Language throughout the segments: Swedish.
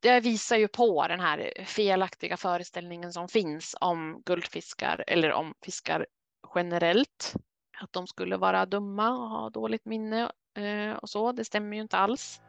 det visar ju på den här felaktiga föreställningen som finns om guldfiskar eller om fiskar generellt. Att de skulle vara dumma och ha dåligt minne eh, och så. Det stämmer ju inte alls.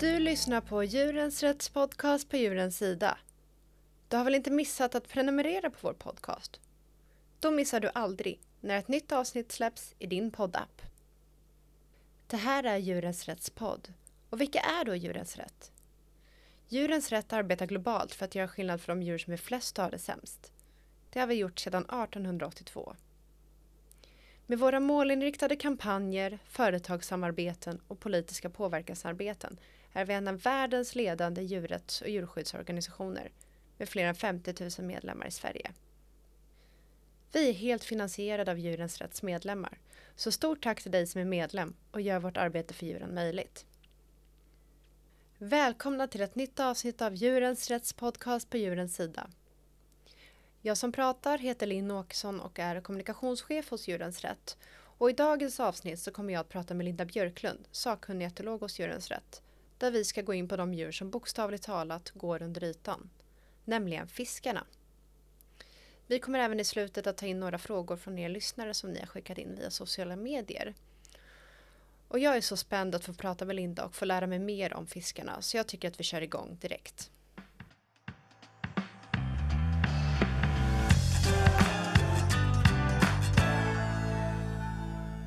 Du lyssnar på Djurens Rätts podcast på Djurens Sida. Du har väl inte missat att prenumerera på vår podcast? Då missar du aldrig när ett nytt avsnitt släpps i din poddapp. Det här är Djurens Rätts podd. Och vilka är då Djurens Rätt? Djurens Rätt arbetar globalt för att göra skillnad för de djur som är flest och har det sämst. Det har vi gjort sedan 1882. Med våra målinriktade kampanjer, företagssamarbeten och politiska påverkansarbeten är vi en av världens ledande djurrätts och djurskyddsorganisationer med fler än 50 000 medlemmar i Sverige. Vi är helt finansierade av Djurens Rätts medlemmar, så stort tack till dig som är medlem och gör vårt arbete för djuren möjligt. Välkomna till ett nytt avsnitt av Djurens Rätts podcast på Djurens Sida. Jag som pratar heter Linn Åkesson och är kommunikationschef hos Djurens Rätt. Och i dagens avsnitt så kommer jag att prata med Linda Björklund, sakkunnig etolog hos Djurens Rätt, där vi ska gå in på de djur som bokstavligt talat går under ytan, nämligen fiskarna. Vi kommer även i slutet att ta in några frågor från er lyssnare som ni har skickat in via sociala medier. Och jag är så spänd att få prata med Linda och få lära mig mer om fiskarna så jag tycker att vi kör igång direkt.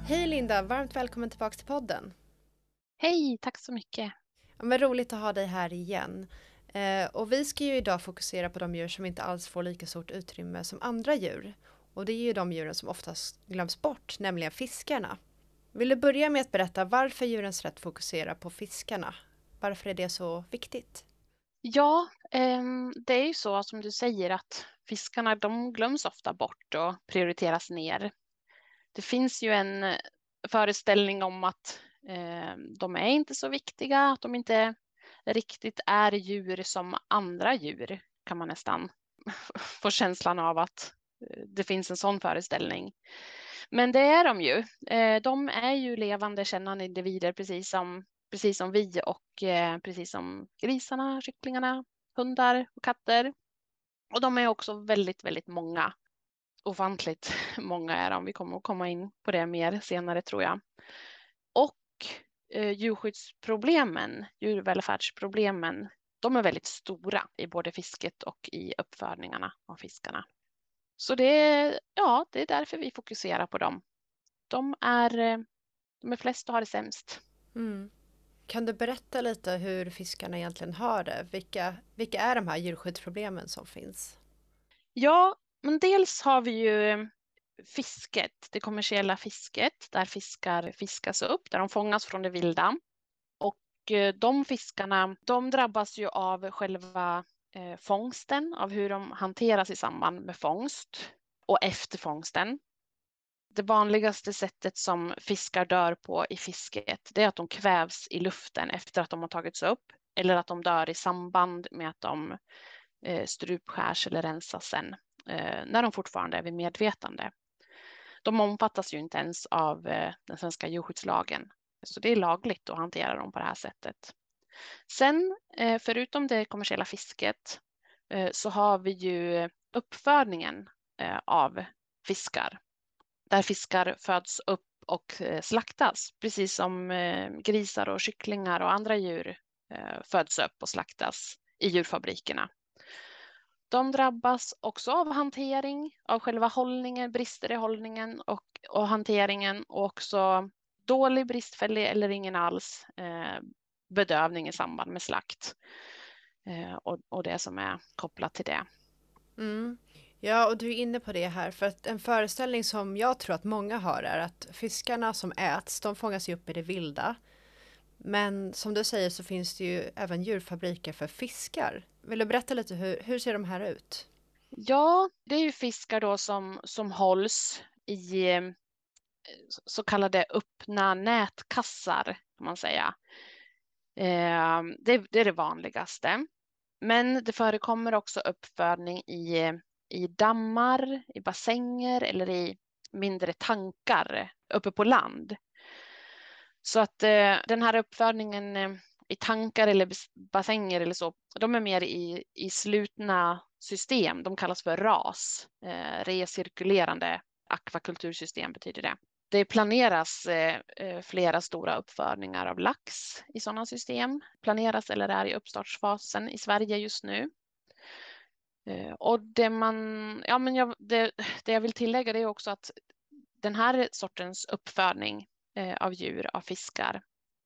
Hej Linda, varmt välkommen tillbaka till podden. Hej, tack så mycket. Ja, men roligt att ha dig här igen. Eh, och vi ska ju idag fokusera på de djur som inte alls får lika stort utrymme som andra djur. Och det är ju de djuren som oftast glöms bort, nämligen fiskarna. Vill du börja med att berätta varför Djurens Rätt fokuserar på fiskarna? Varför är det så viktigt? Ja, ehm, det är ju så som du säger att fiskarna de glöms ofta bort och prioriteras ner. Det finns ju en eh, föreställning om att Ehm, de är inte så viktiga, att de inte riktigt är djur som andra djur kan man nästan få känslan av att eh, det finns en sån föreställning. Men det är de ju. Ehm, de är ju levande kännande individer precis som, precis som vi och eh, precis som grisarna, kycklingarna, hundar och katter. Och de är också väldigt, väldigt många. Ofantligt många är de. Vi kommer att komma in på det mer senare tror jag djurskyddsproblemen, djurvälfärdsproblemen, de är väldigt stora i både fisket och i uppfödningarna av fiskarna. Så det är, ja, det är därför vi fokuserar på dem. De är, eh, de är flest och har det sämst. Mm. Kan du berätta lite hur fiskarna egentligen har det? Vilka, vilka är de här djurskyddsproblemen som finns? Ja, men dels har vi ju fisket, det kommersiella fisket, där fiskar fiskas upp, där de fångas från det vilda. Och eh, de fiskarna, de drabbas ju av själva eh, fångsten, av hur de hanteras i samband med fångst och efter fångsten. Det vanligaste sättet som fiskar dör på i fisket, det är att de kvävs i luften efter att de har tagits upp eller att de dör i samband med att de eh, strupskärs eller rensas sen eh, när de fortfarande är vid medvetande de omfattas ju inte ens av eh, den svenska djurskyddslagen. Så det är lagligt att hantera dem på det här sättet. Sen, eh, förutom det kommersiella fisket, eh, så har vi ju uppfödningen av fiskar. Där fiskar föds upp och slaktas, precis som grisar och kycklingar och andra djur föds upp och slaktas i djurfabrikerna. De drabbas också av hantering, av själva hållningen, brister i hållningen och, och hanteringen och också dålig, bristfällig eller ingen alls eh, bedövning i samband med slakt eh, och, och, det som är kopplat till det. Mm. Ja, och du är inne på det här för att en föreställning som jag tror att många har är att fiskarna som äts, de fångas ju upp i det vilda. Men som du säger så finns det ju även djurfabriker för fiskar. Vill du berätta lite hur, hur ser de här ut? Ja, det är ju fiskar då som, som hålls i eh, så kallade öppna nätkassar kan man säga. Ehm, det, det är det vanligaste. Men det förekommer också uppfödning i, i dammar, i bassänger eller i mindre tankar uppe på land. Så att eh, den här uppfödningen eh, i tankar eller bassänger eller så, de är mer i, i slutna system. De kallas för RAS, eh, recirkulerande akvakultursystem betyder det. Det planeras eh, eh, flera stora uppfödningar av lax i sådana system. Planeras eller är i uppstartsfasen i Sverige just nu. Eh, och det, man, ja, men jag, det, det jag vill tillägga är också att den här sortens uppfödning eh, av djur, av fiskar,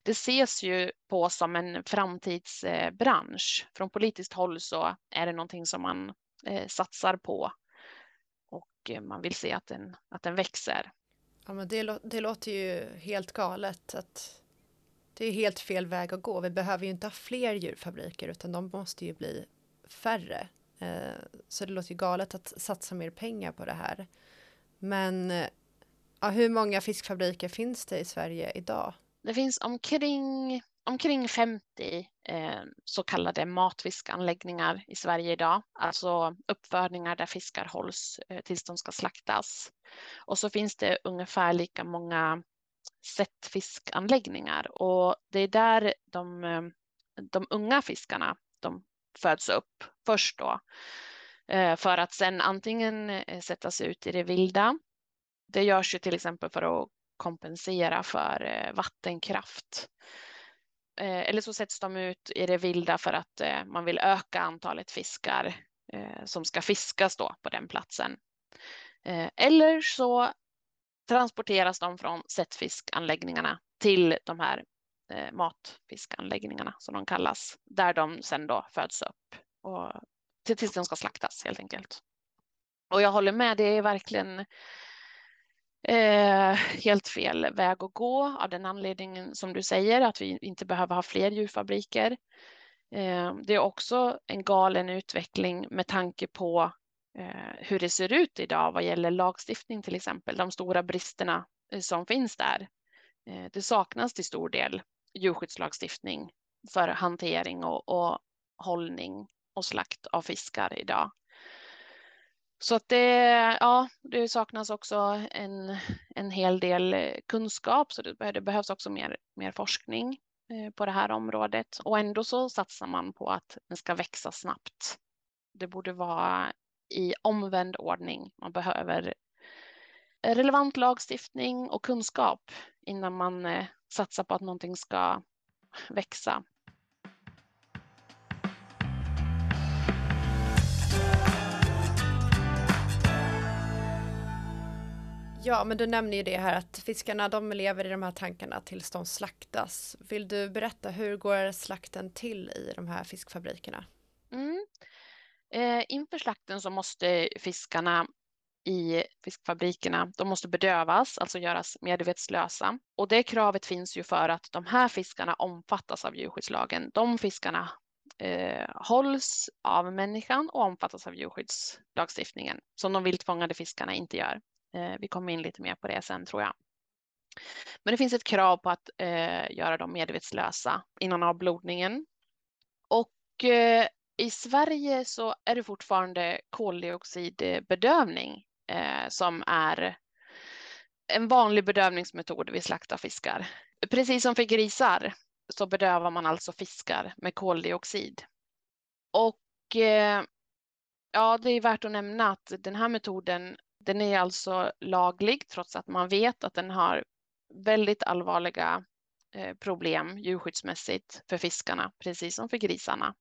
det ses ju på som en framtidsbransch. Från politiskt håll så är det någonting som man eh, satsar på och eh, man vill se att den, att den växer. Ja, men det, det låter ju helt galet. Att det är helt fel väg att gå. Vi behöver ju inte ha fler djurfabriker utan de måste ju bli färre. Eh, så det låter ju galet att satsa mer pengar på det här. Men eh, ja, hur många fiskfabriker finns det i Sverige idag? Det finns omkring omkring 50 eh, så kallade matfiskanläggningar i Sverige idag, alltså uppfödningar där fiskar hålls eh, tills de ska slaktas. Och så finns det ungefär lika många sättfiskanläggningar och det är där de, eh, de unga fiskarna de föds upp först då eh, för att sen antingen eh, sättas ut i det vilda. Det görs ju till exempel för att kompensera för eh, vattenkraft eh, eller så sätts de ut i det vilda för att eh, man vill öka antalet fiskar som ska fiskas då på den platsen. Eller så transporteras de från sättfiskanläggningarna till de här matfiskanläggningarna som de kallas, där de sen då föds upp och tills de ska slaktas helt enkelt. Och jag håller med, det är verkligen Eh, helt fel väg att gå av den anledningen som du säger att vi inte behöver ha fler djurfabriker. Eh, det är också en galen utveckling med tanke på eh, hur det ser ut idag vad gäller lagstiftning till exempel, de stora bristerna eh, som finns där. Eh, det saknas till stor del djurskyddslagstiftning för hantering och, och hållning och slakt av fiskar idag. Så att det, ja, det saknas också en, en hel del eh, kunskap så det, det behövs också mer, mer forskning eh, på det här området och ändå så satsar man på att den ska växa snabbt. Det borde vara i omvänd ordning. Man behöver relevant lagstiftning och kunskap innan man eh, satsar på att någonting ska växa. Ja, men du nämner ju det här att fiskarna de lever i de här tankarna tills de slaktas. Vill du berätta hur går slakten till i de här fiskfabrikerna? Mm. Eh, inför slakten så måste fiskarna i fiskfabrikerna, de måste bedövas, alltså göras medvetslösa. Och det kravet finns ju för att de här fiskarna omfattas av djurskyddslagen. De fiskarna eh, hålls av människan och omfattas av djurskyddslagstiftningen, som de viltfångade fiskarna inte gör. Eh, vi kommer in lite mer på det sen tror jag. Men det finns ett krav på att eh, göra dem medvetslösa innan avblodningen. Och eh, i Sverige så är det fortfarande koldioxidbedövning eh, som är en vanlig bedövningsmetod vid slakt av fiskar. Precis som för grisar så bedövar man alltså fiskar med koldioxid. Och eh, ja, det är värt att nämna att den här metoden den är alltså laglig trots att man vet att den har väldigt allvarliga eh, problem djurskyddsmässigt för fiskarna, precis som för grisarna.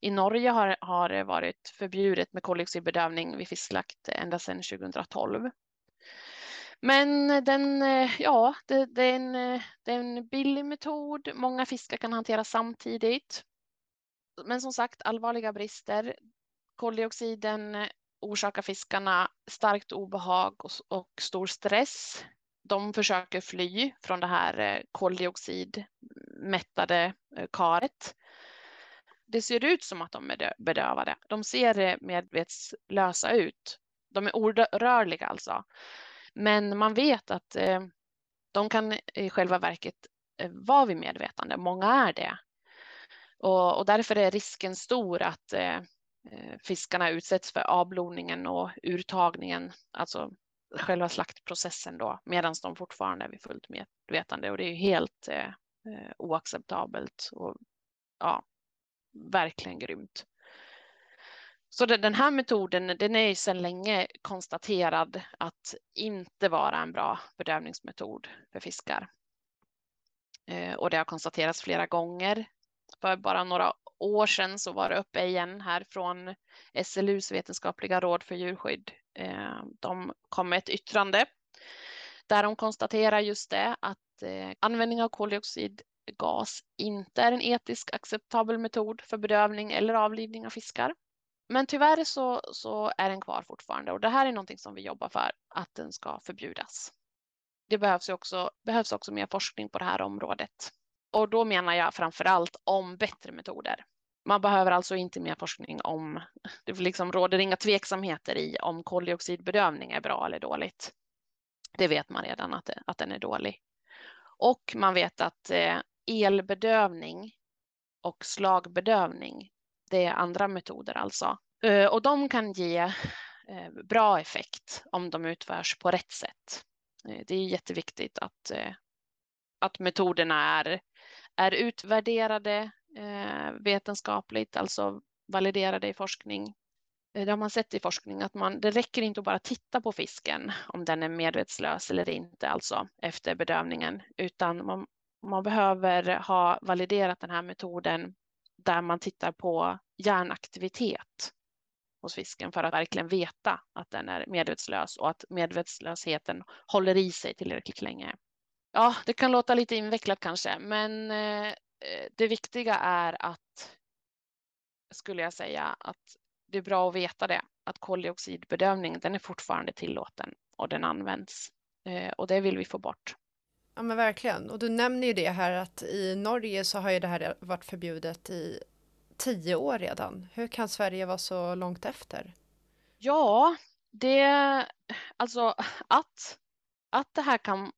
I Norge har, har det varit förbjudet med koldioxidbedövning vid fiskslakt ända sedan 2012. Men den, eh, ja, det, det, är en, det är en billig metod. Många fiskar kan hanteras samtidigt. Men som sagt, allvarliga brister. Koldioxiden orsakar fiskarna starkt obehag och, och stor stress. De försöker fly från det här eh, koldioxidmättade eh, karet. Det ser ut som att de är bedövade. De ser eh, medvetslösa ut. De är orörliga alltså. Men man vet att de kan i själva verket vara vid medvetande. Många är det. Och, och därför är risken stor att eh Eh, fiskarna utsätts för avblodningen och urtagningen, alltså själva slaktprocessen då, medan de fortfarande är vid fullt medvetande. Och det är ju helt eh, eh oacceptabelt och ja, verkligen grymt. Så den här metoden, den är ju sedan länge konstaterad att inte vara en bra bedövningsmetod för fiskar. Eh, och det har konstaterats flera gånger. För bara några år sedan så var det uppe igen här från SLUs vetenskapliga råd för djurskydd. Eh, de kom med ett yttrande där de konstaterar just det att eh, användning av koldioxidgas inte är en etiskt acceptabel metod för bedövning eller avlivning av fiskar. Men tyvärr så, så är den kvar fortfarande och det här är någonting som vi jobbar för att den ska förbjudas. Det behövs också, behövs också mer forskning på det här området. Och då menar jag framför allt om bättre metoder. Man behöver alltså inte mer forskning om, det liksom råder inga tveksamheter i om koldioxidbedövning är bra eller dåligt. Det vet man redan att, att den är dålig. Och man vet att eh, elbedövning och slagbedövning det är andra metoder alltså. Eh, och de kan ge eh, bra effekt om de utförs på rätt sätt. Det är jätteviktigt att, att metoderna är, är utvärderade eh, vetenskapligt, alltså validerade i forskning. Eh, det har man sett i forskning att man, det räcker inte att bara titta på fisken om den är medvetslös eller inte, alltså efter bedövningen, utan man, man behöver ha validerat den här metoden där man tittar på hjärnaktivitet hos fisken för att verkligen veta att den är medvetslös och att medvetslösheten håller i sig tillräckligt länge. Ja, det kan låta lite invecklat kanske, men eh, det viktiga är att, skulle jag säga, att det är bra att veta det, att koldioxidbedövning, den är fortfarande tillåten och den används eh, och det vill vi få bort. Ja men verkligen. Och du nämner ju det här att i Norge så har ju det här varit förbjudet i tio år redan. Hur kan Sverige vara så långt efter? Ja, det, alltså att, att det här kan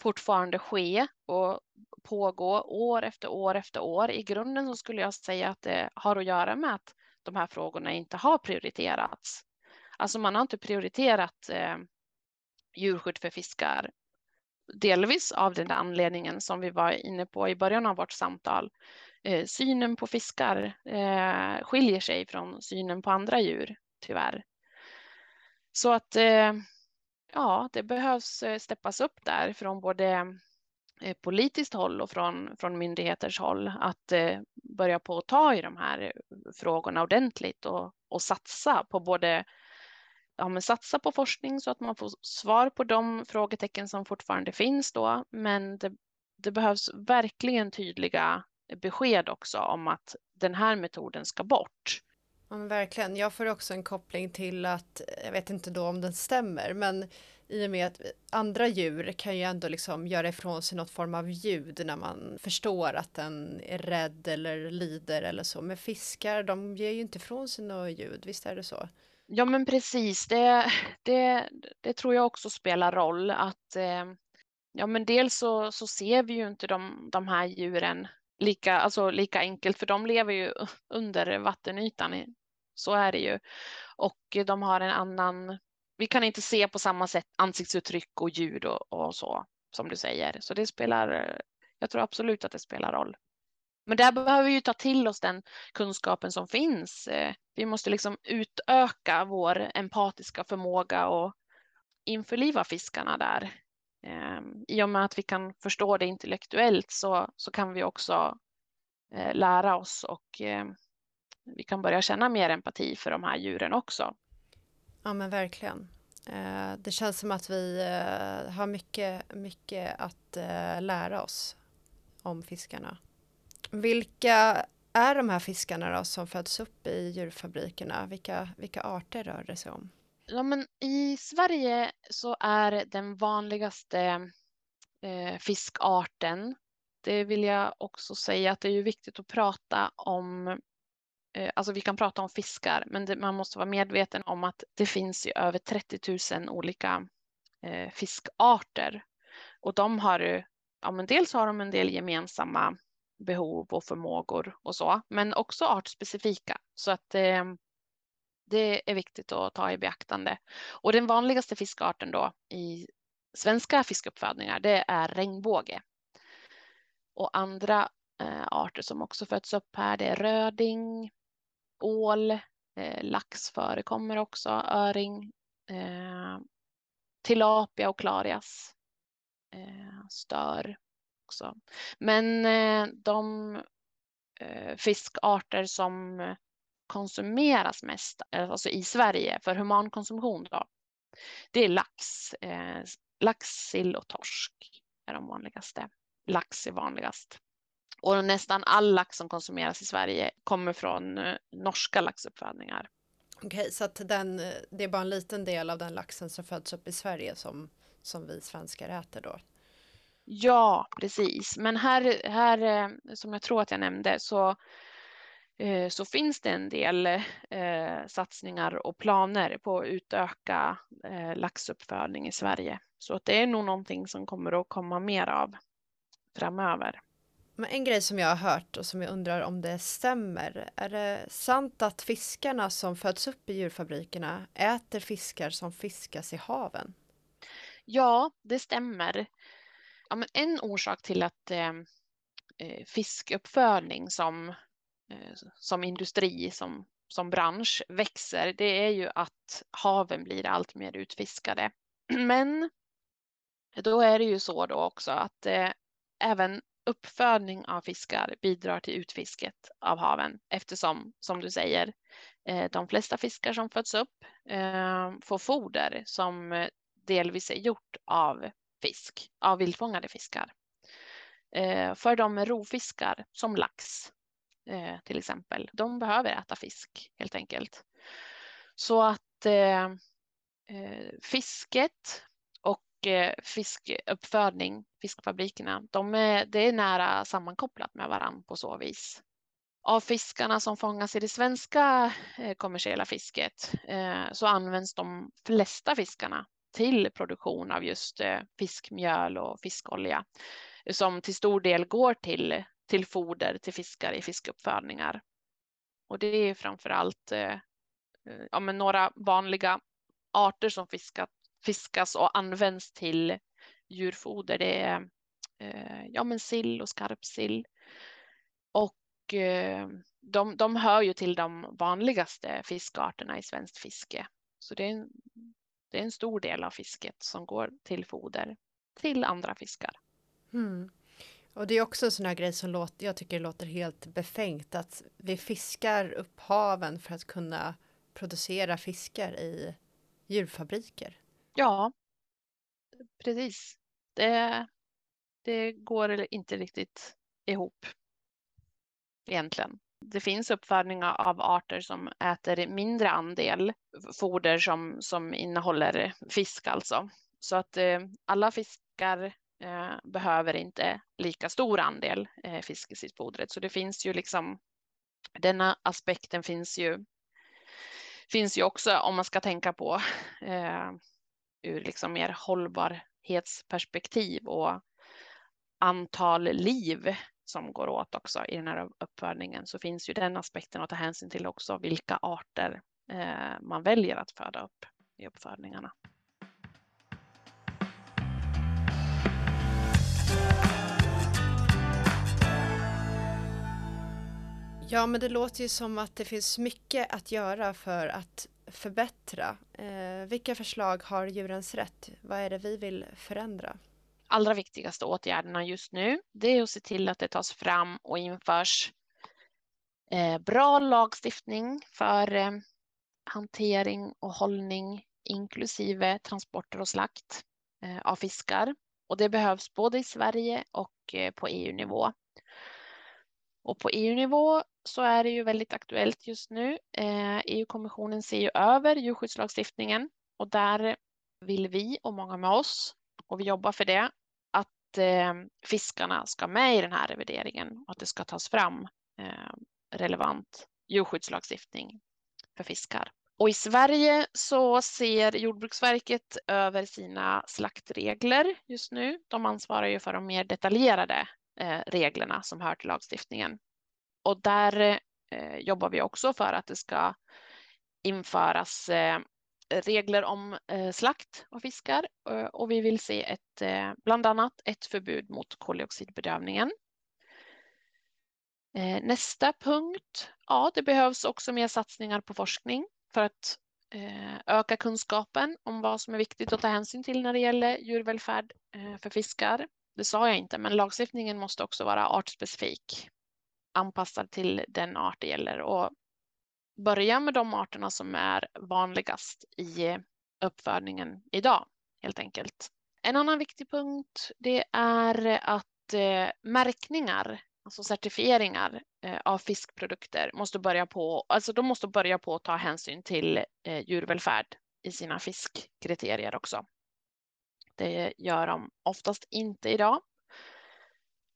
fortfarande ske och pågå år efter år efter år. I grunden så skulle jag säga att det har att göra med att de här frågorna inte har prioriterats. Alltså man har inte prioriterat eh, djurskydd för fiskar delvis av den anledningen som vi var inne på i början av vårt samtal. Eh, synen på fiskar eh, skiljer sig från synen på andra djur, tyvärr. Så att eh, ja, det behövs eh, steppas upp där från både eh, politiskt håll och från, från myndigheters håll att eh, börja på att ta i de här eh, frågorna ordentligt och, och satsa på både ja, men satsa på forskning så att man får svar på de frågetecken som fortfarande finns då. Men det, det behövs verkligen tydliga besked också om att den här metoden ska bort. Ja, verkligen. Jag får också en koppling till att, jag vet inte då om den stämmer, men i och med att andra djur kan ju ändå liksom göra ifrån sig något form av ljud när man förstår att den är rädd eller lider eller så. Men fiskar, de ger ju inte ifrån sig något ljud, visst är det så? Ja, men precis. Det, det, det tror jag också spelar roll att eh, ja, men dels så, så ser vi ju inte de, de här djuren lika, alltså lika enkelt, för de lever ju under vattenytan. Så är det ju. Och de har en annan, vi kan inte se på samma sätt ansiktsuttryck och ljud och, och så som du säger. Så det spelar, jag tror absolut att det spelar roll. Men där behöver vi ju ta till oss den kunskapen som finns. Eh, vi måste liksom utöka vår empatiska förmåga och införliva fiskarna där. Ehm, I och med att vi kan förstå det intellektuellt så, så kan vi också eh, lära oss och ehm, vi kan börja känna mer empati för de här djuren också. Ja men verkligen. Det känns som att vi har mycket, mycket att lära oss om fiskarna. Vilka är de här fiskarna då som föds upp i djurfabrikerna? Vilka, vilka arter rör det sig om? Ja, men I Sverige så är den vanligaste eh, fiskarten, det vill jag också säga att det är ju viktigt att prata om eh, Eh, alltså vi kan prata om fiskar, men det, man måste vara medveten om att det finns ju över 30 000 olika eh, fiskarter. Och de har, ja men dels har de en del gemensamma behov och förmågor och så, men också artspecifika. Så att eh, det är viktigt att ta i beaktande. Och den vanligaste fiskarten då i svenska fiskuppfödningar, det är regnbåge. Och andra eh, arter som också föds upp här, det är röding, ål, eh, lax förekommer också, öring, eh, tilapia och klarias eh, stör också. Men eh, de eh, fiskarter som konsumeras mest, eh, alltså i Sverige för humankonsumtion då, det är lax, eh, lax, sill och torsk är de vanligaste. Lax är vanligast. Och nästan all lax som konsumeras i Sverige kommer från eh, norska laxuppfödningar. Okej, så att den, det är bara en liten del av den laxen som föds upp i Sverige som, som vi svenskar äter då? Ja, precis. Men här, här eh, som jag tror att jag nämnde så, eh, så finns det en del eh, satsningar och planer på att utöka laxuppfödning i Sverige. Så att det är nog någonting som kommer att komma mer av framöver. Men en grej som jag har hört och som jag undrar om det stämmer. Är det sant att fiskarna som föds upp i djurfabrikerna äter fiskar som fiskas i haven? Ja, det stämmer. Ja, men en orsak till att eh, eh fiskuppfödning som, eh, som industri, som, som bransch växer, det är ju att haven blir allt mer utfiskade. Men då är det ju så då också att eh, även uppfödning av fiskar bidrar till utfisket av haven eftersom, som du säger, eh, de flesta fiskar som föds upp eh, får foder som eh, delvis är gjort av fisk, av vildfångade fiskar. För de rovfiskar som lax till exempel, de behöver äta fisk helt enkelt. Så att eh, fisket fiskuppfödning, fiskfabrikerna, de är, det är nära sammankopplat med varandra på så vis. Av fiskarna som fångas i det svenska eh, kommersiella fisket eh, så används de flesta fiskarna till produktion av just eh, fiskmjöl och fiskolja som till stor del går till, till foder till fiskar i fiskuppfödningar. Och det är framför allt ja, men några vanliga arter som fiskat, fiskas och används till djurfoder. Det är eh, ja, men sill och skarpsill. Och eh, de, de hör ju till de vanligaste fiskarterna i svenskt fiske. Så det är en det är en stor del av fisket som går till foder till andra fiskar. Mm. Och det är också en sån här grej som låter, jag tycker låter helt befängt att vi fiskar upp haven för att kunna producera fiskar i djurfabriker. Ja, precis. Det, det går inte riktigt ihop egentligen det finns uppfödningar av arter som äter mindre andel foder som, som innehåller fisk alltså. Så att eh, alla fiskar eh, behöver inte lika stor andel eh, fisk i sitt fodret. Så det finns ju liksom, denna aspekten finns ju, finns ju också om man ska tänka på eh, ur liksom mer hållbarhetsperspektiv och antal liv som går åt också i den här uppfödningen så finns ju den aspekten att ta hänsyn till också vilka arter eh, man väljer att föda upp i uppfödningarna. Ja, men det låter ju som att det finns mycket att göra för att förbättra. Eh, vilka förslag har Djurens Rätt? Vad är det vi vill förändra? allra viktigaste åtgärderna just nu, det är att se till att det tas fram och införs eh, bra lagstiftning för eh, hantering och hållning inklusive transporter och slakt eh, av fiskar. Och det behövs både i Sverige och eh, på EU-nivå. Och på EU-nivå så är det ju väldigt aktuellt just nu. Eh, e EU-kommissionen ser ju över djurskyddslagstiftningen och där vill vi och många med oss och vi jobbar för det, att eh, fiskarna ska med i den här revideringen och att det ska tas fram eh, relevant djurskyddslagstiftning för fiskar. Och i Sverige så ser Jordbruksverket över sina slaktregler just nu. De ansvarar ju för de mer detaljerade reglerna som hör till lagstiftningen. Och där eh, jobbar vi också för att det ska införas eh, regler om eh, slakt av fiskar eh, och vi vill se ett, eh, bland annat ett förbud mot koldioxidbedövningen. Eh, nästa punkt, ja det behövs också mer satsningar på forskning för att eh, öka kunskapen om vad som är viktigt att ta hänsyn till när det gäller djurvälfärd för fiskar. Det sa jag inte, men lagstiftningen måste också vara artspecifik, anpassad till den art det gäller och börja med de arterna som är vanligast i uppfödningen idag, helt enkelt. En annan viktig punkt det är att eh, märkningar, alltså certifieringar eh, av fiskprodukter måste börja på, alltså de måste börja på att ta hänsyn till eh, djurvälfärd i sina fiskkriterier också. Det gör de oftast inte idag.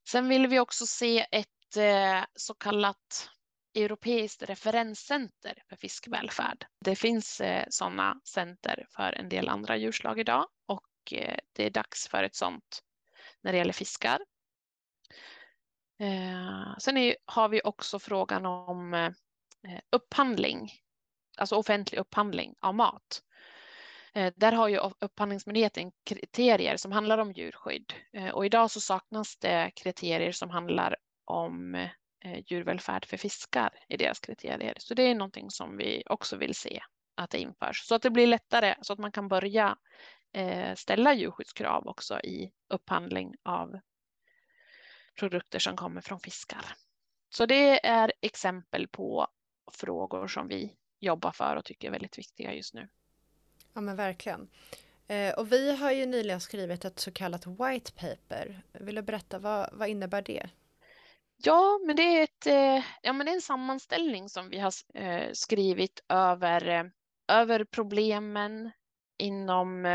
Sen vill vi också se ett Eh, så kallat europeiskt referenscenter för fiskvälfärd. Det finns eh, sådana center för en del andra djurslag idag och eh, det är dags för ett sådant när det gäller fiskar. Sen har vi också frågan om upphandling, alltså offentlig upphandling av mat. Där har ju Upphandlingsmyndigheten kriterier som handlar om djurskydd och idag så saknas det kriterier som handlar om eh, djurvälfärd för fiskar i deras kriterier. Så det är någonting som vi också vill se att det införs så att det blir lättare så att man kan börja eh, ställa djurskyddskrav också i upphandling av produkter som kommer från fiskar. Så det är exempel på frågor som vi jobbar för och tycker är väldigt viktiga just nu. Ja men verkligen. Eh, och vi har ju nyligen skrivit ett så kallat white paper. Vill du berätta vad, vad innebär det? Ja, men det är, ett, eh, ja, men det är en sammanställning som vi har eh, skrivit över, eh, över problemen inom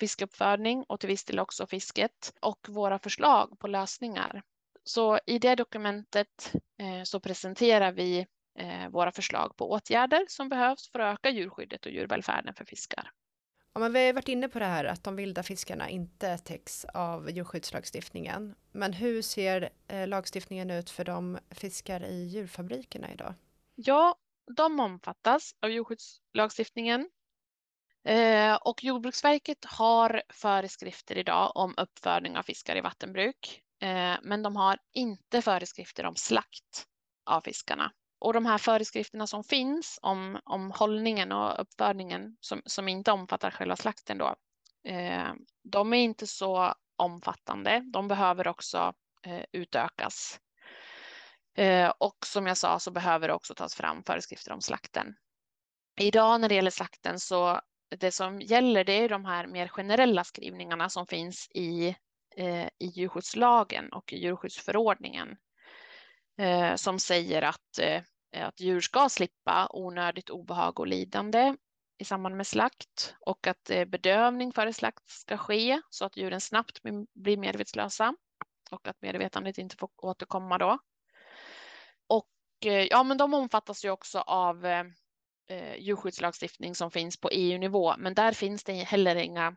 fiskuppfödning och till viss del också fisket och våra förslag på lösningar. Så i det dokumentet så presenterar vi våra förslag på åtgärder som behövs för att öka djurskyddet och djurvälfärden för fiskar. Ja, men vi har varit inne på det här att de vilda fiskarna inte täcks av djurskyddslagstiftningen. Men hur ser eh, lagstiftningen ut för de fiskar i djurfabrikerna idag? Ja, de omfattas av djurskyddslagstiftningen. Eh, och Jordbruksverket har föreskrifter idag om uppfödning av fiskar i vattenbruk. Eh, men de har inte föreskrifter om slakt av fiskarna och de här föreskrifterna som finns om, om hållningen och uppfödningen som, som inte omfattar själva slakten då, eh, de är inte så omfattande. De behöver också eh, utökas. Eh, och som jag sa så behöver det också tas fram föreskrifter om slakten. Idag när det gäller slakten så det som gäller det är de här mer generella skrivningarna som finns i, eh, i djurskyddslagen och i djurskyddsförordningen eh, som säger att, eh, att djur ska slippa onödigt obehag och lidande i samband med slakt och att eh, bedövning före slakt ska ske så att djuren snabbt blir medvetslösa och att medvetandet inte får återkomma då. Och eh, ja, men de omfattas ju också av eh, eh djurskyddslagstiftning som finns på EU-nivå, men där finns det heller inga,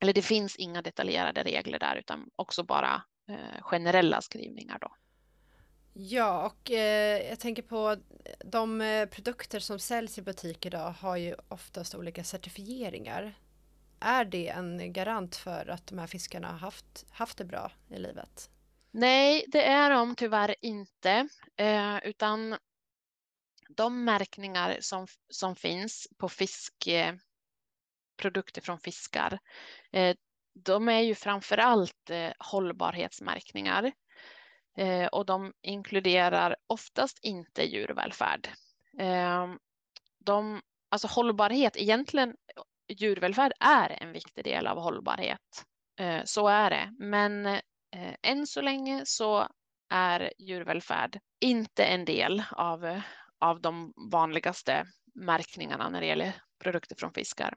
eller det finns inga detaljerade regler där, utan också bara eh, generella skrivningar då. Ja, och eh, jag tänker på de eh, produkter som säljs i butik idag har ju oftast olika certifieringar. Är det en garant för att de här fiskarna har haft, haft det bra i livet? Nej, det är de tyvärr inte, eh, utan de märkningar som, som finns på fiskprodukter eh, från fiskar, eh, de är ju framför allt eh, hållbarhetsmärkningar. Eh, och de inkluderar oftast inte djurvälfärd. Eh, de, alltså hållbarhet, egentligen djurvälfärd är en viktig del av hållbarhet. Eh, så är det, men eh, än så länge så är djurvälfärd inte en del av, av de vanligaste märkningarna när det gäller produkter från fiskar.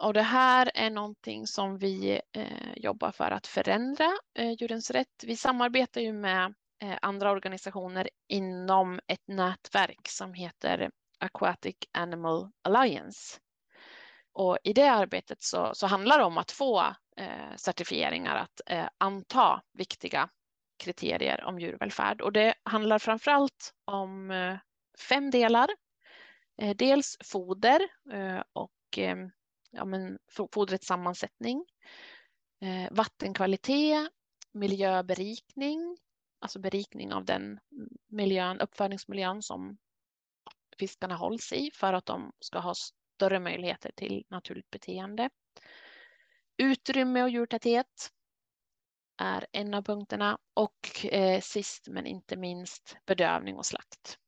Och det här är någonting som vi eh, jobbar för att förändra, eh, Djurens Rätt. Vi samarbetar ju med eh, andra organisationer inom ett nätverk som heter Aquatic Animal Alliance. Och i det arbetet så, så handlar det om att få eh, certifieringar att eh, anta viktiga kriterier om djurvälfärd. Och det handlar framförallt om eh, fem delar. Eh, dels foder eh, och eh, ja, men fodrets sammansättning, eh, vattenkvalitet, miljöberikning, alltså berikning av den miljön, uppfödningsmiljön som fiskarna hålls i för att de ska ha större möjligheter till naturligt beteende. Utrymme och djurtäthet är en av punkterna och eh, sist men inte minst bedövning och slakt.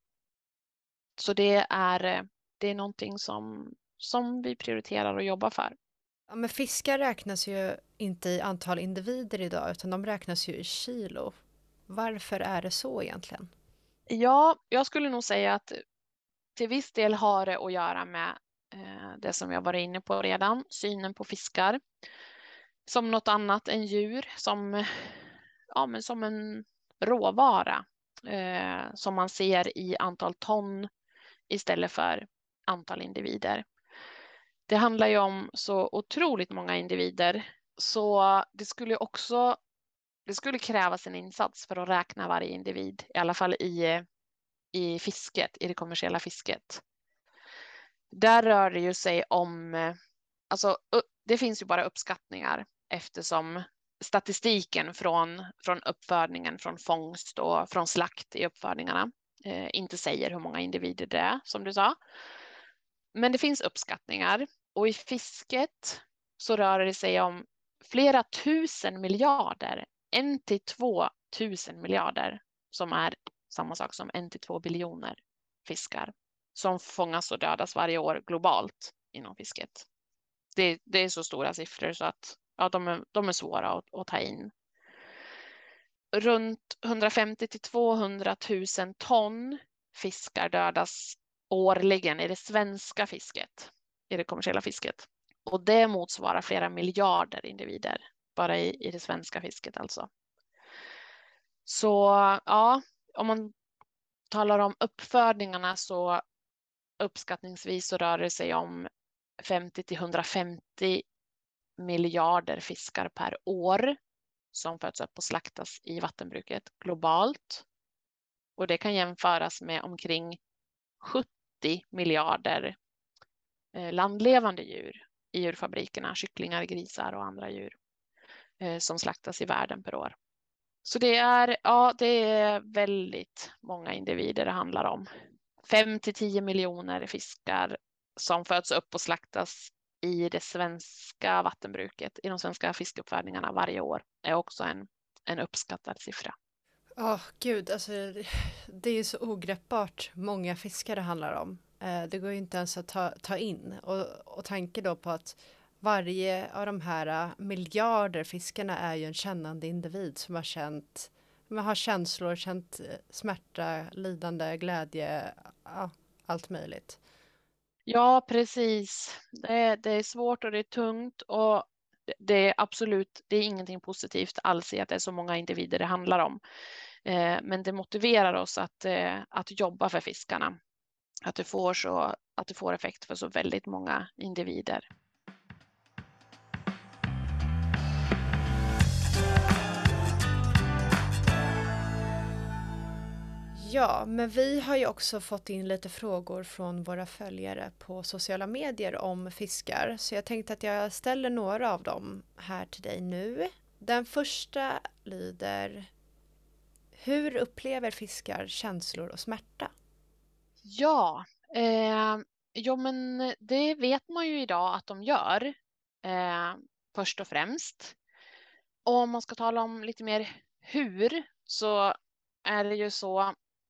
Så det är, eh, det är någonting som, som vi prioriterar och jobbar för. Ja, men fiskar räknas ju inte i antal individer idag utan de räknas ju i kilo. Varför är det så egentligen? Ja, jag skulle nog säga att till viss del har det att göra med eh, det som jag var inne på redan, synen på fiskar som något annat än djur, som, ja, men som en råvara eh, som man ser i antal ton istället för antal individer. Det handlar ju om så otroligt många individer så det skulle också det skulle krävas en insats för att räkna varje individ, i alla fall i, i fisket, i det kommersiella fisket. Där rör det ju sig om, alltså det finns ju bara uppskattningar eftersom statistiken från, från uppfödningen, från fångst och från slakt i uppfödningarna eh, inte säger hur många individer det är, som du sa. Men det finns uppskattningar och i fisket så rör det sig om flera tusen miljarder, en till två tusen miljarder som är samma sak som en till två biljoner fiskar som fångas och dödas varje år globalt inom fisket. Det, det är så stora siffror så att ja, de, är, de är svåra att, att ta in. Runt 150 till 200 000 ton fiskar dödas årligen i det svenska fisket, i det kommersiella fisket. Och det motsvarar flera miljarder individer, bara i, i det svenska fisket alltså. Så ja, om man talar om uppfödningarna så uppskattningsvis så rör det sig om 50 till 150 miljarder fiskar per år som föds upp och slaktas i vattenbruket globalt. Och det kan jämföras med omkring 70 miljarder Eh, landlevande djur i djurfabrikerna, kycklingar, grisar och andra djur eh, som slaktas i världen per år. Så det är, ja, det är väldigt många individer det handlar om. 5 till 10 miljoner fiskar som föds upp och slaktas i det svenska vattenbruket, i de svenska fiskuppfödningarna varje år är också en, en uppskattad siffra. Ja, oh, gud, alltså det är så ogreppbart många fiskar det handlar om. Eh, det går ju inte ens att ta, ta in och, och tanke då på att varje av de här eh, miljarder fiskarna är ju en kännande individ som har känt, man har känslor, känt eh, smärta, lidande, glädje, ja, allt möjligt. Ja, precis. Det är, det är svårt och det är tungt och det är absolut, det är ingenting positivt alls i att det är så många individer det handlar om. Men det motiverar oss att, att jobba för fiskarna. Att det, får så, att det får effekt för så väldigt många individer. Ja, men vi har ju också fått in lite frågor från våra följare på sociala medier om fiskar. Så jag tänkte att jag ställer några av dem här till dig nu. Den första lyder Hur upplever fiskar känslor och smärta? Ja, eh, jo men det vet man ju idag att de gör eh, först och främst. Och om man ska tala om lite mer hur så är det ju så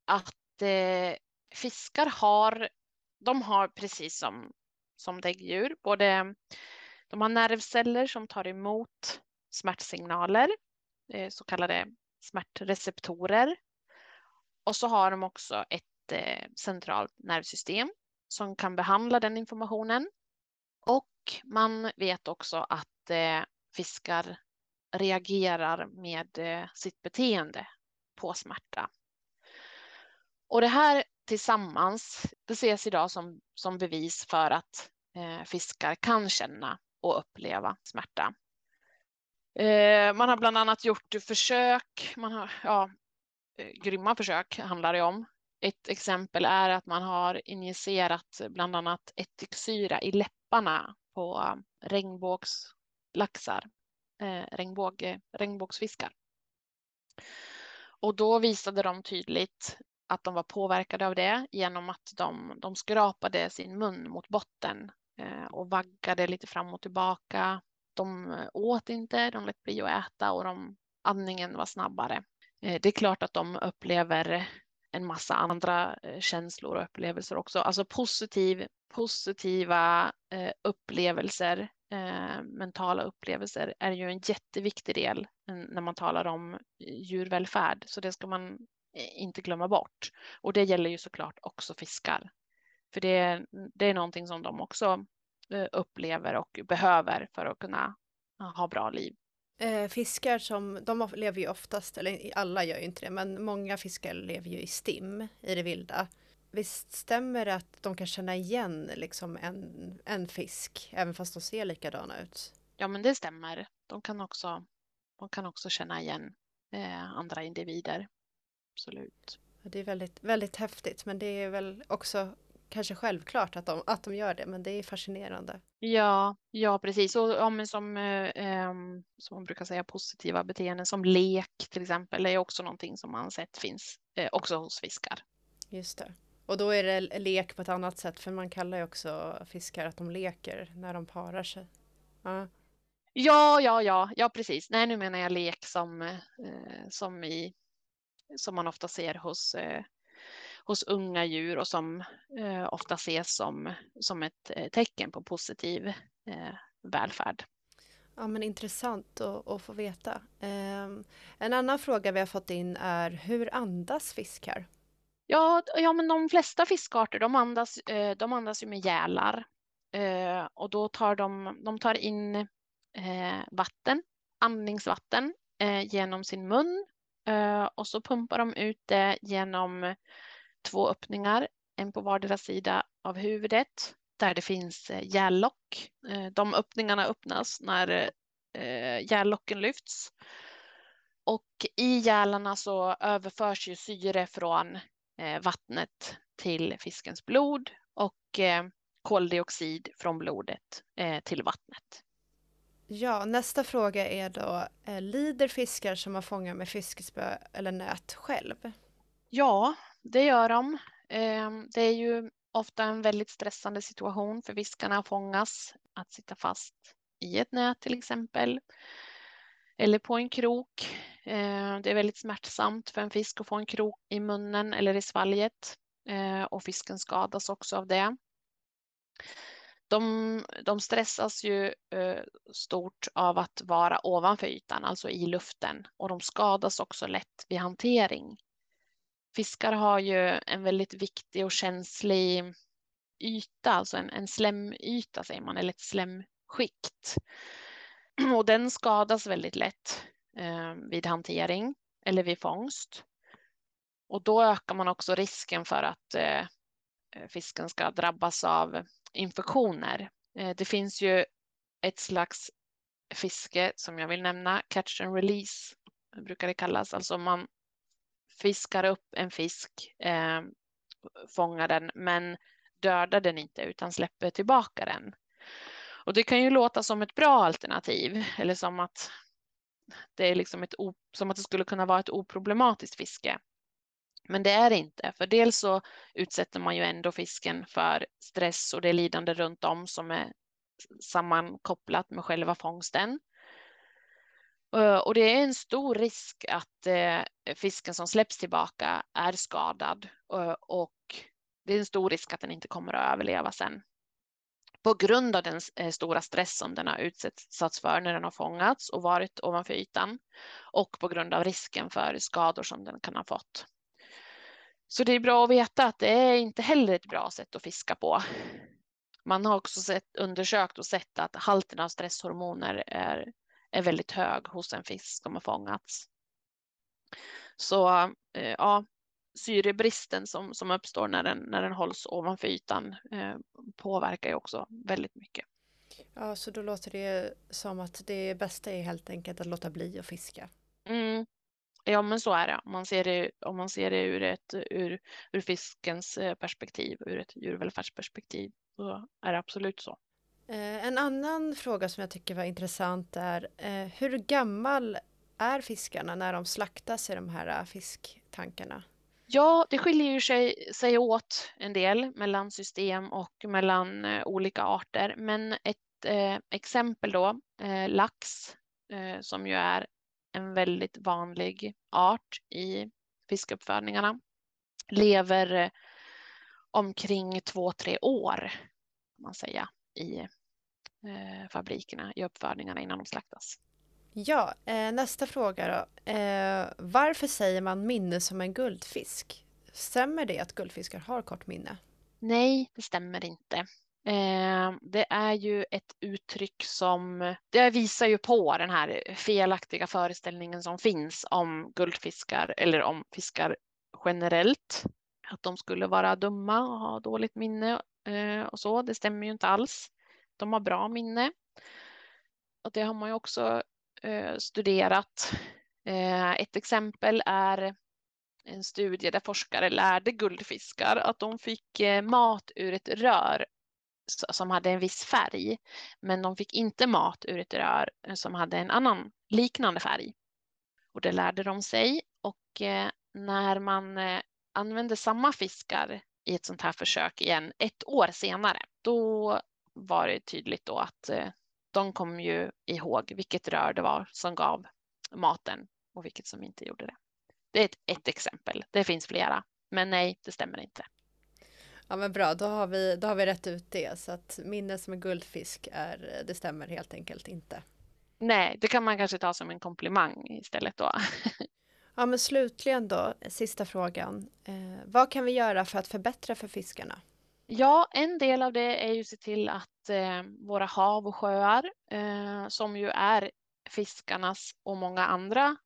att eh, fiskar har, de har precis som, som däggdjur, både de har nervceller som tar emot smärtsignaler, eh, så kallade smärtreceptorer. Och så har de också ett Eh, centralt nervsystem som kan behandla den informationen. Och man vet också att eh, fiskar reagerar med eh, sitt beteende på smärta. Och det här tillsammans, det ses idag som, som bevis för att fiskar kan känna och uppleva smärta. Man har bland annat gjort försök, man har, ja, grymma försök handlar det om. Ett exempel är att man har injicerat bland annat ättiksyra i läpparna på regnbågslaxar, eh, regnbåg, regnbågsfiskar. Och då visade de tydligt att de var påverkade av det genom att de, de skrapade sin mun mot botten eh, och vaggade lite fram och tillbaka. De eh, åt inte, de lät bli att äta och de, andningen var snabbare. Eh, det är klart att de upplever en massa andra eh, känslor och upplevelser också. Alltså positiv, positiva eh, upplevelser, eh, mentala upplevelser är ju en jätteviktig del när man talar om djurvälfärd, så det ska man inte glömma bort. Och det gäller ju såklart också fiskar. För det, det är någonting som de också upplever och behöver för att kunna ha bra liv. Eh, fiskar som, de lever ju oftast, eller alla gör ju inte det, men många fiskar lever ju i stim i det vilda. Visst stämmer det att de kan känna igen liksom en, en fisk, även fast de ser likadana ut? Ja, men det stämmer. De kan också, de kan också känna igen eh, andra individer. Absolut. Det är väldigt, väldigt häftigt, men det är väl också kanske självklart att de, att de gör det, men det är fascinerande. Ja, ja precis. Och ja, men som, eh, som man brukar säga, positiva beteenden som lek till exempel är också någonting som man sett finns eh, också hos fiskar. Just det. Och då är det lek på ett annat sätt, för man kallar ju också fiskar att de leker när de parar sig. Ja. Ja, ja, ja, ja, precis. Nej, nu menar jag lek som, eh, som, i, som man ofta ser hos eh, hos unga djur och som eh, ofta ses som, som ett eh, tecken på positiv eh, välfärd. Ja, men intressant att, att få veta. Eh, en annan fråga vi har fått in är hur andas fiskar? Ja, ja men de flesta fiskarter de andas, eh, de andas ju med gälar eh, och då tar de, de tar in vatten, andningsvatten genom sin mun och så pumpar de ut det genom två öppningar, en på vardera sida av huvudet där det finns. Eh, eh, de öppningarna öppnas när eh, lyfts. Och i gälarna så överförs ju syre från vattnet till fiskens blod och koldioxid från blodet till vattnet. Ja, nästa fråga är då, lider fiskar som har fångat med fiskespö eller nät själv? Ja, det gör de. Ehm, det är ju ofta en väldigt stressande situation för fiskarna att fångas, att sitta fast i ett nät till exempel, eller på en krok. Ehm, det är väldigt smärtsamt för en fisk att få en krok i munnen eller i svalget eh, och fisken skadas också av det. De, de stressas ju eh, stort av att vara ovanför ytan, alltså i luften, och de skadas också lätt vid hantering Fiskar har ju en väldigt viktig och känslig yta, alltså en, en slemyta säger man, eller ett slemskikt. Och den skadas väldigt lätt eh, vid hantering eller vid fångst. Och då ökar man också risken för att eh, fisken ska drabbas av infektioner. Eh, det finns ju ett slags fiske som jag vill nämna, catch and release brukar det kallas, alltså man fiskar upp en fisk, eh, fångar den, men dödar den inte utan släpper tillbaka den. Och det kan ju låta som ett bra alternativ eller som att det är liksom ett som att det skulle kunna vara ett oproblematiskt fiske. Men det är det inte, för dels så utsätter man ju ändå fisken för stress och det lidande runt om som är sammankopplat med själva fångsten. Eh, och det är en stor risk att eh, fisken som släpps tillbaka är skadad eh, och det är en stor risk att den inte kommer att överleva sen. På grund av den stora stress som den har utsatts för när den har fångats och varit ovanför ytan och på grund av risken för skador som den kan ha fått. Så det är bra att veta att det är inte heller ett bra sätt att fiska på. Man har också sett, undersökt och sett att halten av stresshormoner är är väldigt hög hos en fisk som har fångats. Så eh, ja, syrebristen som, som uppstår när den, när den hålls ovanför ytan eh, påverkar ju också väldigt mycket. Ja, så då låter det som att det bästa är helt enkelt att låta bli att fiska. Mm. Ja, men så är det. Om man ser det, om man ser det ur, ett, ur, ur fiskens eh, perspektiv, ur ett djurvälfärdsperspektiv, så är det absolut så. Eh, en annan fråga som jag tycker var intressant är eh, hur gammal är fiskarna när de slaktas i de här eh, fisktankarna? Ja, det skiljer ju sig, sig åt en del mellan system och mellan olika arter. Men ett eh, exempel då, eh, lax, eh, som ju är en väldigt vanlig art i fiskuppfödningarna, lever omkring två, tre år, kan man säga, i eh, fabrikerna, i uppfödningarna innan de slaktas. Ja, eh, nästa fråga då. Eh, varför säger man minne som en guldfisk? Stämmer det att guldfiskar har kort minne? Nej, det stämmer inte. Eh, det är ju ett uttryck som det visar ju på den här felaktiga föreställningen som finns om guldfiskar eller om fiskar generellt. Att de skulle vara dumma och ha dåligt minne eh, och så. Det stämmer ju inte alls. De har bra minne. Och det har man ju också Eh, studerat. Eh, ett exempel är en studie där forskare lärde guldfiskar att de fick eh, mat ur ett rör som hade en viss färg, men de fick inte mat ur ett rör som hade en annan liknande färg. Och det lärde de sig och eh, när man eh, använde samma fiskar i ett sånt här försök igen ett år senare, då var det tydligt då att de kom ju ihåg vilket rör det var som gav maten och vilket som inte gjorde det. Det är ett, ett exempel. Det finns flera, men nej, det stämmer inte. Ja men bra, då har vi, då har vi rätt ut det. Så att minne som en guldfisk är, det stämmer helt enkelt inte. Nej, det kan man kanske ta som en komplimang istället då. ja men slutligen då, sista frågan. Eh, vad kan vi göra för att förbättra för fiskarna? Ja, en del av det är ju att se till att eh, våra hav och sjöar, eh, som ju är fiskarnas och många andra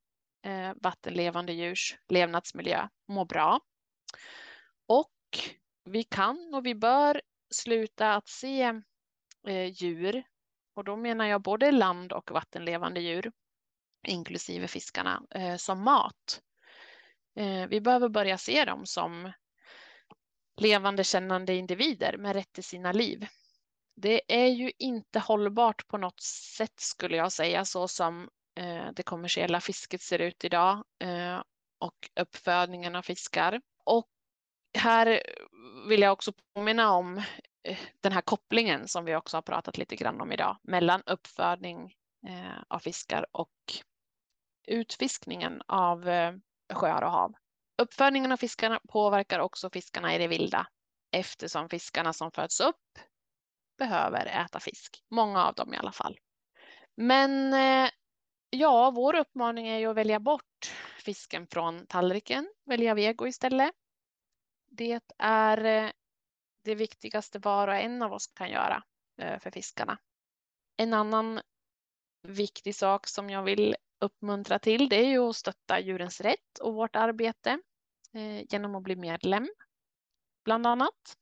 eh, vattenlevande djurs levnadsmiljö, mår bra. Och vi kan och vi bör sluta att se eh, djur, och då menar jag både land och vattenlevande djur, inklusive fiskarna, eh, som mat. Eh, vi behöver börja se dem som levande kännande individer med rätt till sina liv. Det är ju inte hållbart på något sätt skulle jag säga så som eh, det kommersiella fisket ser ut idag eh, och uppfödningen av fiskar. Och här vill jag också påminna om eh, den här kopplingen som vi också har pratat lite grann om idag mellan uppfödning av fiskar och utfiskningen av sjöar och hav. Uppfödningen av fiskarna påverkar också fiskarna i det vilda eftersom fiskarna som föds upp behöver äta fisk. Många av dem i alla fall. Men eh, ja, vår uppmaning är ju att välja bort fisken från tallriken, välja vego istället. Det är eh, det viktigaste var och en av oss kan göra eh, för fiskarna. En annan viktig sak som jag vill uppmuntra till det är ju att stötta djurens rätt och vårt arbete eh, genom att bli medlem bland annat.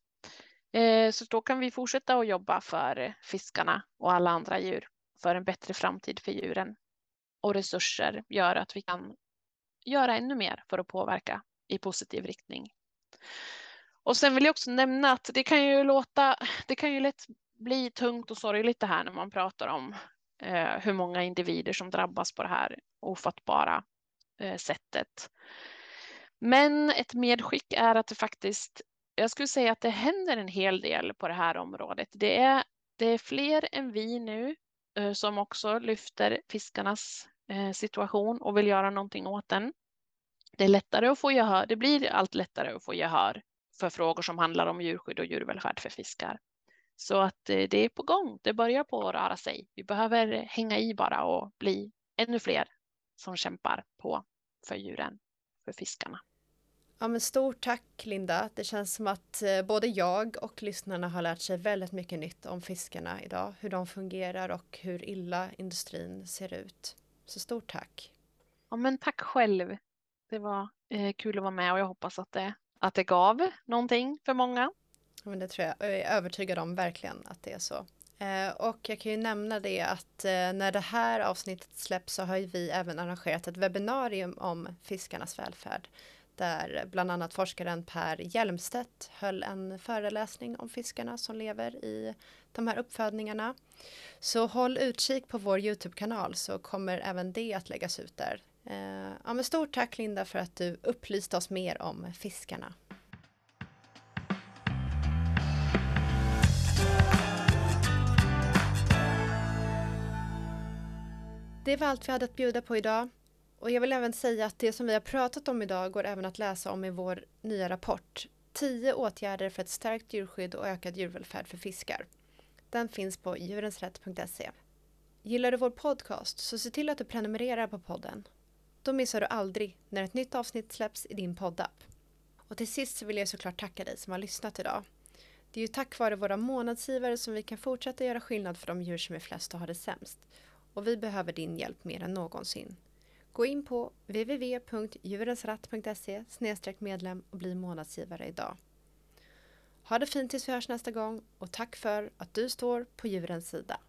Eh, så då kan vi fortsätta att jobba för fiskarna och alla andra djur för en bättre framtid för djuren. Och resurser gör att vi kan göra ännu mer för att påverka i positiv riktning. Och sen vill jag också nämna att det kan ju låta, det kan ju lätt bli tungt och sorgligt det här när man pratar om eh, hur många individer som drabbas på det här ofattbara eh, sättet. Men ett medskick är att det faktiskt, jag skulle säga att det händer en hel del på det här området. Det är, det är fler än vi nu eh, som också lyfter fiskarnas eh, situation och vill göra någonting åt den. Det är lättare att få gehör, det blir allt lättare att få gehör för frågor som handlar om djurskydd och djurvälfärd för fiskar. Så att eh, det är på gång, det börjar på att röra sig. Vi behöver hänga i bara och bli ännu fler som kämpar på för djuren, för fiskarna. Ja, men stort tack Linda. Det känns som att eh, både jag och lyssnarna har lärt sig väldigt mycket nytt om fiskarna idag. Hur de fungerar och hur illa industrin ser ut. Så stort tack. Ja, men tack själv. Det var eh, kul att vara med och jag hoppas att det, att det gav någonting för många. Men det tror jag, jag är övertygad om verkligen att det är så. Eh, och jag kan ju nämna det att eh, när det här avsnittet släpps så har ju vi även arrangerat ett webbinarium om fiskarnas välfärd där bland annat forskaren Per Hjelmstedt höll en föreläsning om fiskarna som lever i de här uppfödningarna. Så håll utkik på vår Youtube-kanal så kommer även det att läggas ut där. Eh, ja, men stort tack Linda för att du upplyste oss mer om fiskarna. Det var allt vi hade att bjuda på idag. Och jag vill även säga att det som vi har pratat om idag går även att läsa om i vår nya rapport 10 åtgärder för ett stärkt djurskydd och ökad djurvälfärd för fiskar. Den finns på djurensrätt.se. Gillar du vår podcast så se till att du prenumererar på podden. Då missar du aldrig när ett nytt avsnitt släpps i din poddapp. Och till sist så vill jag såklart tacka dig som har lyssnat idag. Det är ju tack vare våra månadsgivare som vi kan fortsätta göra skillnad för de djur som är flest och har det sämst. Och vi behöver din hjälp mer än någonsin. Gå in på www.djurensratt.se medlem och bli månadsgivare idag. Ha det fint tills vi hörs nästa gång och tack för att du står på djurens sida.